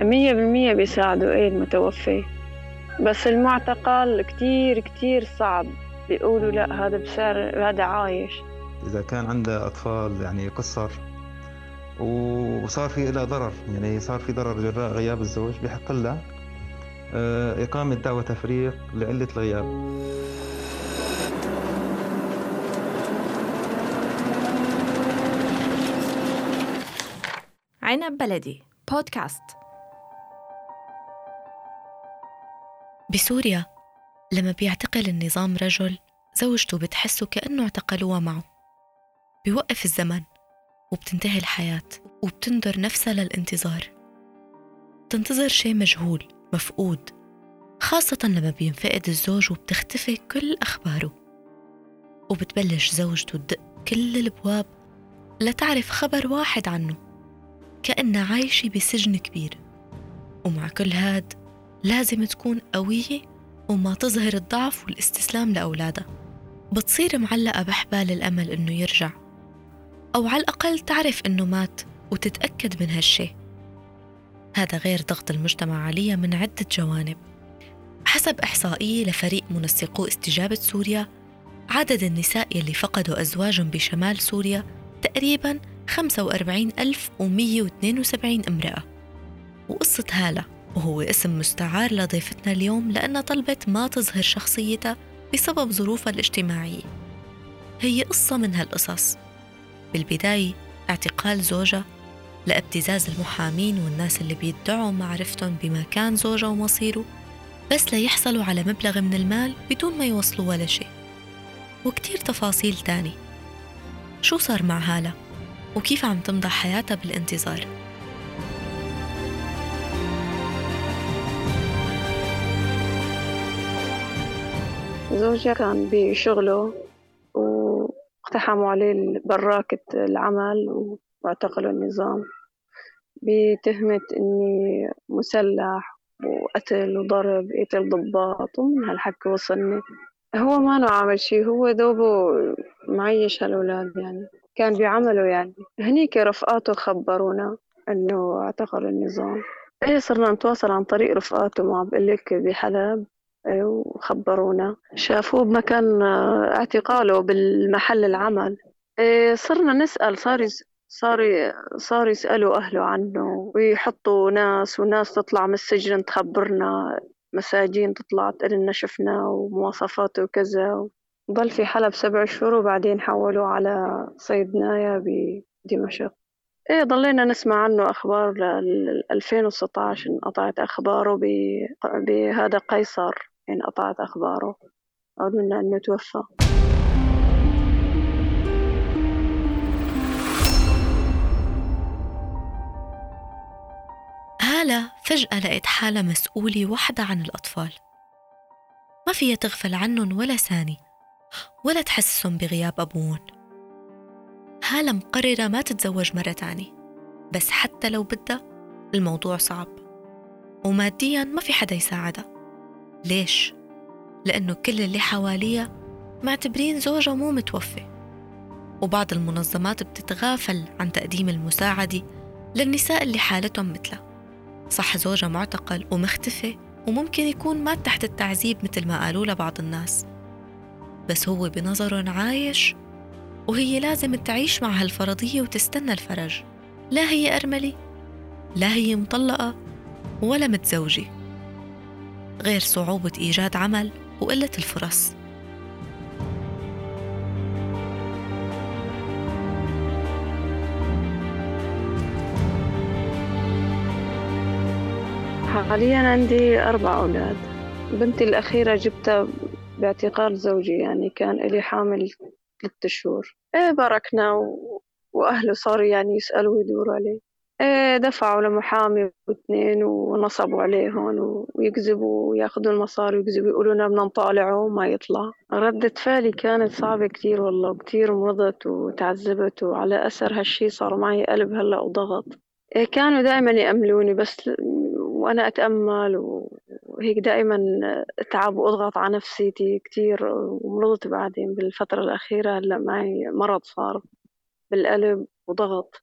مية بالمية بيساعدوا إيه المتوفي. بس المعتقل كتير كتير صعب. بيقولوا لا هذا بسعر هذا عايش. إذا كان عنده أطفال يعني قصر وصار في لها ضرر يعني صار في ضرر جراء غياب الزوج بحق لها آه، إقامة دعوة تفريق لعلة الغياب. عنب بلدي بودكاست. بسوريا لما بيعتقل النظام رجل زوجته بتحسه كأنه اعتقلوها معه. بيوقف الزمن وبتنتهي الحياة وبتنظر نفسها للانتظار. تنتظر شيء مجهول مفقود خاصة لما بينفقد الزوج وبتختفي كل أخباره. وبتبلش زوجته تدق كل الأبواب لتعرف خبر واحد عنه كأنها عايشة بسجن كبير. ومع كل هاد لازم تكون قوية وما تظهر الضعف والاستسلام لأولادها. بتصير معلقة بحبال الأمل إنه يرجع. أو على الأقل تعرف إنه مات وتتأكد من هالشي. هذا غير ضغط المجتمع عليها من عدة جوانب. حسب إحصائية لفريق منسقو استجابة سوريا عدد النساء يلي فقدوا أزواجهم بشمال سوريا تقريبا 45172 امرأة. وقصة هالة وهو اسم مستعار لضيفتنا اليوم لأنها طلبت ما تظهر شخصيتها بسبب ظروفها الاجتماعية. هي قصة من هالقصص. بالبداية اعتقال زوجها لابتزاز المحامين والناس اللي بيدعوا معرفتهم بمكان زوجها ومصيره بس ليحصلوا على مبلغ من المال بدون ما يوصلوا ولا شيء. وكتير تفاصيل تاني شو صار مع هالة؟ وكيف عم تمضى حياتها بالانتظار؟ زوجها كان بشغله واقتحموا عليه براكة العمل واعتقلوا النظام بتهمة إني مسلح وقتل وضرب قتل ضباط ومن هالحكي وصلني. هو ما له عامل شي هو دوبه معيش هالأولاد يعني كان بعمله يعني. هنيك رفقاته خبرونا إنه اعتقل النظام. إيه صرنا نتواصل عن طريق رفقاته ما بقلك بحلب. وخبرونا. شافوه بمكان اعتقاله بالمحل العمل. إيه، صرنا نسأل صار صار صار يسألوا أهله عنه ويحطوا ناس وناس تطلع من السجن تخبرنا مساجين تطلع تقول لنا شفنا ومواصفاته وكذا. ضل في حلب سبع شهور وبعدين حولوه على صيدنايا بدمشق. إيه ضلينا نسمع عنه أخبار لل 2016 انقطعت أخباره بهذا قيصر. انقطعت أخباره. قالوا لنا انه توفى هالة فجأة لقيت حالها مسؤولة وحدة عن الأطفال. ما فيها تغفل عنهم ولا ثاني ولا تحسسهم بغياب أبوهم. هالة مقررة ما تتزوج مرة تانية بس حتى لو بدها الموضوع صعب. وماديا ما في حدا يساعدها. ليش؟ لأنه كل اللي حواليها معتبرين زوجها مو متوفي. وبعض المنظمات بتتغافل عن تقديم المساعدة للنساء اللي حالتهم مثلها صح زوجها معتقل ومختفي وممكن يكون مات تحت التعذيب مثل ما قالوا لبعض الناس. بس هو بنظرهم عايش وهي لازم تعيش مع هالفرضية وتستنى الفرج. لا هي أرملة لا هي مطلقة ولا متزوجة. غير صعوبة إيجاد عمل وقلة الفرص. حاليا عندي أربع أولاد. بنتي الأخيرة جبتها باعتقال زوجي يعني كان إلي حامل ثلاثة شهور. إيه باركنا و... وأهله صاروا يعني يسألوا ويدوروا عليه. دفعوا لمحامي واثنين ونصبوا عليهم ويكذبوا وياخذوا المصاري ويكذبوا يقولوا لنا بدنا نطالعه وما يطلع. ردة فعلي كانت صعبة كتير والله كتير مرضت وتعذبت وعلى أثر هالشي صار معي قلب هلأ وضغط. إيه كانوا دائما يأملوني بس وأنا أتأمل وهيك دائما أتعب وأضغط على نفسيتي كتير ومرضت بعدين بالفترة الأخيرة هلأ معي مرض صار بالقلب وضغط.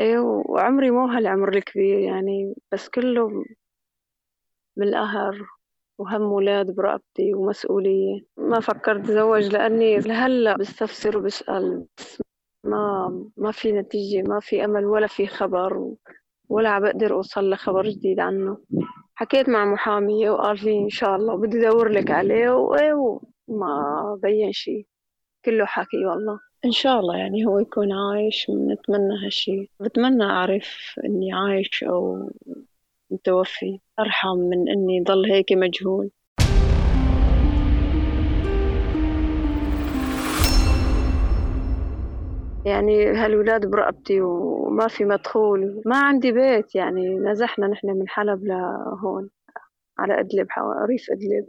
أيوه وعمري مو هالعمر الكبير يعني بس كله من القهر وهم ولاد برقبتي ومسؤولية. ما فكرت أتزوج لأني لهلأ بستفسر وبسأل بس ما ما في نتيجة ما في أمل ولا في خبر ولا عم بقدر أوصل لخبر جديد عنه. حكيت مع محامية وقال لي إن شاء الله بدي أدور لك عليه وإيه ما بين شي. كله حكي والله. إن شاء الله يعني هو يكون عايش نتمنى هالشي. بتمنى أعرف إني عايش أو متوفي. أرحم من إني ضل هيك مجهول. يعني هالولاد برقبتي وما في مدخول. ما عندي بيت يعني. نزحنا نحن من حلب لهون. على إدلب ريف إدلب.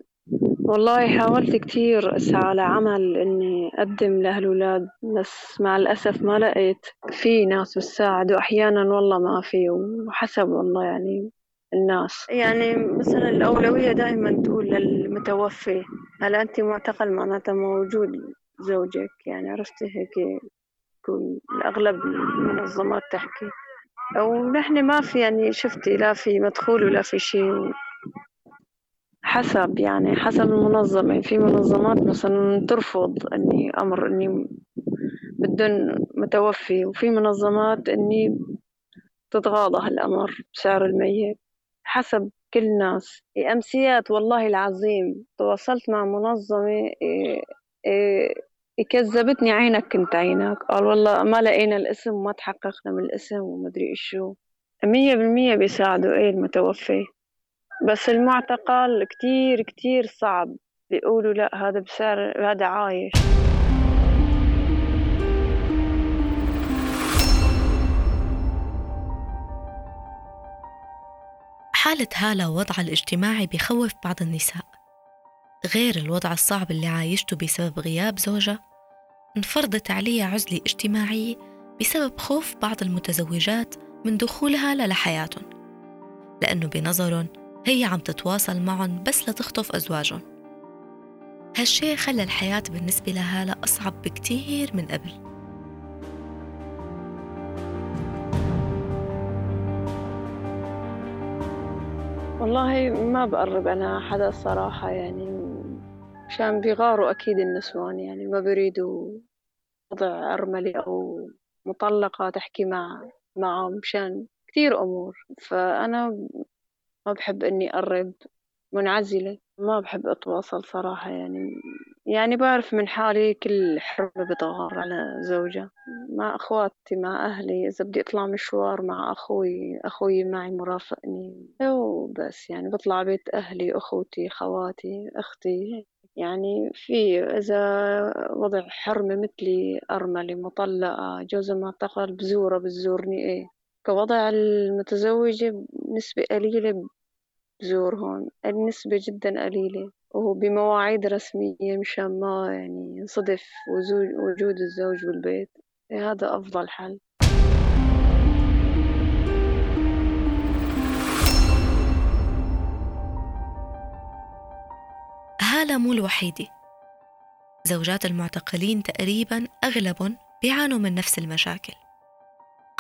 والله حاولت كتير أسعى لعمل إني أقدم لهالولاد بس مع الأسف ما لقيت في ناس بتساعد وأحيانا والله ما في وحسب والله يعني الناس. يعني مثلا الأولوية دائما تقول للمتوفي هل أنت معتقل معناتها موجود زوجك؟ يعني عرفتي هيك يكون الأغلب المنظمات تحكي. أو نحن ما في يعني شفتي لا في مدخول ولا في شيء. حسب يعني حسب المنظمة. في منظمات مثلا ترفض إني أمر إني بدون متوفي وفي منظمات إني تتغاضى هالأمر بسعر الميت. حسب كل الناس. أمسيات والله العظيم تواصلت مع منظمة كذبتني عينك كنت عينك. قال والله ما لقينا الاسم وما تحققنا من الاسم ومدري إيش شو مية بالمية بيساعدوا إيه المتوفي. بس المعتقل كتير كتير صعب. بيقولوا لا هذا بسعر هذا عايش. حالة هالة وضعها الاجتماعي بخوف بعض النساء. غير الوضع الصعب اللي عايشته بسبب غياب زوجها انفرضت عليها عزلة اجتماعية بسبب خوف بعض المتزوجات من دخولها لحياتهم. لأنه بنظرهم هي عم تتواصل معهم بس لتخطف أزواجهم هالشي خلى الحياة بالنسبة لهالة أصعب بكتير من قبل. والله ما بقرب أنا حدا الصراحة يعني مشان بيغاروا أكيد النسوان يعني ما بيريدوا وضع أرملة أو مطلقة تحكي مع معهم مشان كثير أمور. فأنا ما بحب إني أقرب منعزلة. ما بحب أتواصل صراحة يعني. يعني بعرف من حالي كل حرة بتغار على زوجها مع أخواتي مع أهلي. إذا بدي أطلع مشوار مع أخوي أخوي معي مرافقني. وبس يعني. بطلع بيت أهلي أخوتي خواتي أختي. يعني في إذا وضع حرمة مثلي أرملة مطلقة جوزها معتقل بزورة بتزورني. إيه. كوضع المتزوجة نسبة قليلة بزور هون النسبة جدا قليلة وهو بمواعيد رسمية مشان ما يعني ينصدف وجود الزوج بالبيت. هذا أفضل حل. هالة مو الوحيدة. زوجات المعتقلين تقريبا أغلبهم بيعانوا من نفس المشاكل.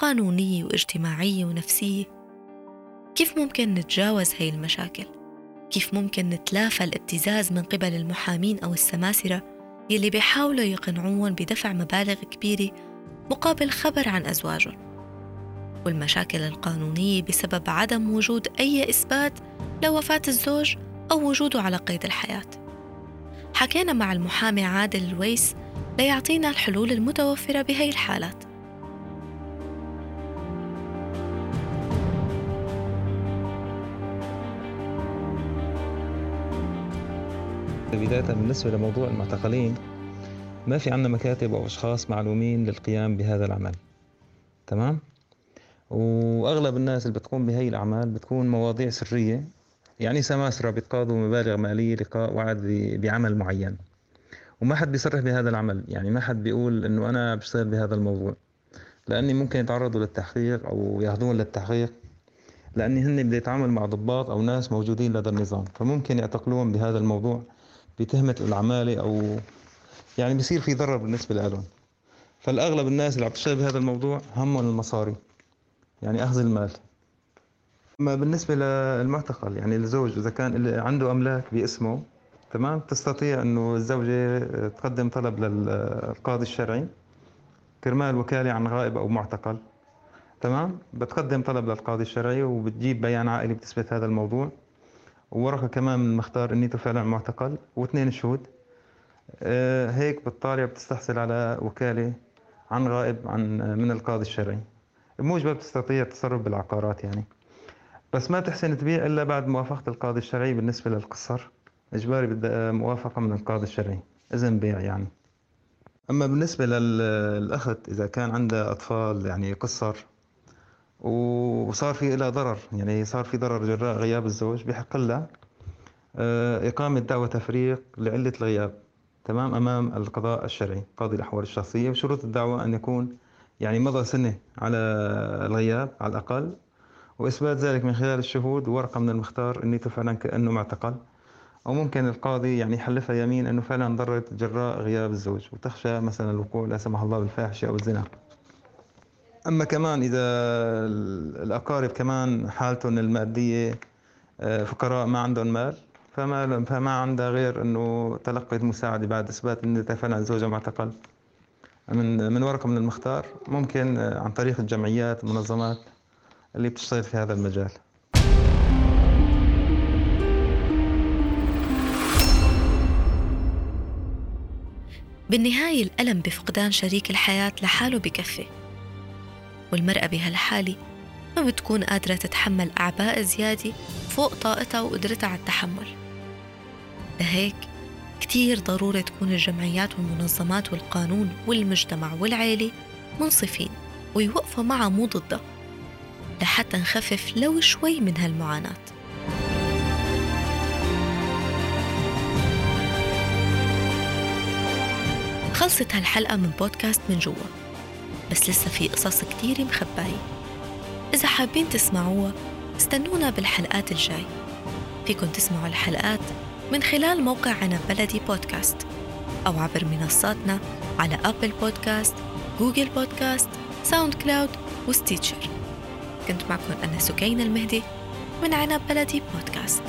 قانونية واجتماعية ونفسية كيف ممكن نتجاوز هاي المشاكل؟ كيف ممكن نتلافى الابتزاز من قبل المحامين أو السماسرة يلي بيحاولوا يقنعوهم بدفع مبالغ كبيرة مقابل خبر عن أزواجهم؟ والمشاكل القانونية بسبب عدم وجود أي إثبات لوفاة الزوج أو وجوده على قيد الحياة. حكينا مع المحامي عادل الويس ليعطينا الحلول المتوفرة بهي الحالات. بداية بالنسبة لموضوع المعتقلين ما في عنا مكاتب أو أشخاص معلومين للقيام بهذا العمل. تمام؟ وأغلب الناس اللي بتقوم بهي الأعمال بتكون مواضيع سرية يعني سماسرة بيتقاضوا مبالغ مالية لقاء وعد بعمل معين. وما حد بيصرح بهذا العمل يعني ما حد بيقول إنه أنا بشتغل بهذا الموضوع. لأني ممكن يتعرضوا للتحقيق أو ياخذون للتحقيق لأني هن بدي يتعامل مع ضباط أو ناس موجودين لدى النظام. فممكن يعتقلون بهذا الموضوع بتهمة العمالة أو يعني بصير في ضرر بالنسبة لهم فالأغلب الناس اللي عم تشتغل بهذا الموضوع همهم المصاري يعني أخذ المال. أما بالنسبة للمعتقل يعني الزوج إذا كان عنده أملاك باسمه تمام؟ تستطيع أنه الزوجة تقدم طلب للقاضي الشرعي كرمال وكالة عن غائب أو معتقل تمام؟ بتقدم طلب للقاضي الشرعي وبتجيب بيان عائلي بتثبت هذا الموضوع. وورقة كمان من المختار انيته فعلا معتقل واثنين شهود. آه هيك بالطالع بتستحصل على وكالة عن غائب عن من القاضي الشرعي. بموجبها بتستطيع التصرف بالعقارات يعني. بس ما تحسن تبيع إلا بعد موافقة القاضي الشرعي بالنسبة للقصر. إجباري بدها موافقة من القاضي الشرعي. إذن بيع يعني. أما بالنسبة للأخت إذا كان عندها أطفال يعني قصر وصار في لها ضرر يعني صار في ضرر جراء غياب الزوج بحق لها آه، إقامة دعوة تفريق لعلة الغياب تمام أمام القضاء الشرعي قاضي الأحوال الشخصية وشروط الدعوة أن يكون يعني مضى سنة على الغياب على الأقل وإثبات ذلك من خلال الشهود وورقة من المختار أنيته فعلا كأنه معتقل. أو ممكن القاضي يعني يحلفها يمين أنه فعلا ضرت جراء غياب الزوج وتخشى مثلا الوقوع لا سمح الله بالفاحشة أو الزنا. أما كمان إذا الأقارب كمان حالتهم المادية آه، فقراء ما عندهم مال فما فما عندها غير إنه تلقت مساعده بعد إثبات ان فعلا زوجها معتقل من من ورقة من المختار ممكن آه، عن طريق الجمعيات المنظمات اللي بتشتغل في هذا المجال. بالنهاية الألم بفقدان شريك الحياة لحاله بكفي والمرأة بهالحالة ما بتكون قادرة تتحمل أعباء زيادة فوق طاقتها وقدرتها على التحمل. لهيك كتير ضروري تكون الجمعيات والمنظمات والقانون والمجتمع والعيلة منصفين ويوقفوا معها مو ضدها لحتى نخفف لو شوي من هالمعاناة. خلصت هالحلقة من بودكاست من جوا. بس لسه في قصص كتير مخباية إذا حابين تسمعوها استنونا بالحلقات الجاي. فيكن تسمعوا الحلقات من خلال موقع عنب بلدي بودكاست أو عبر منصاتنا على Apple Podcast Google Podcast SoundCloud و Stitcher. كنت معكم أنا سكينة المهدي من عنب بلدي بودكاست.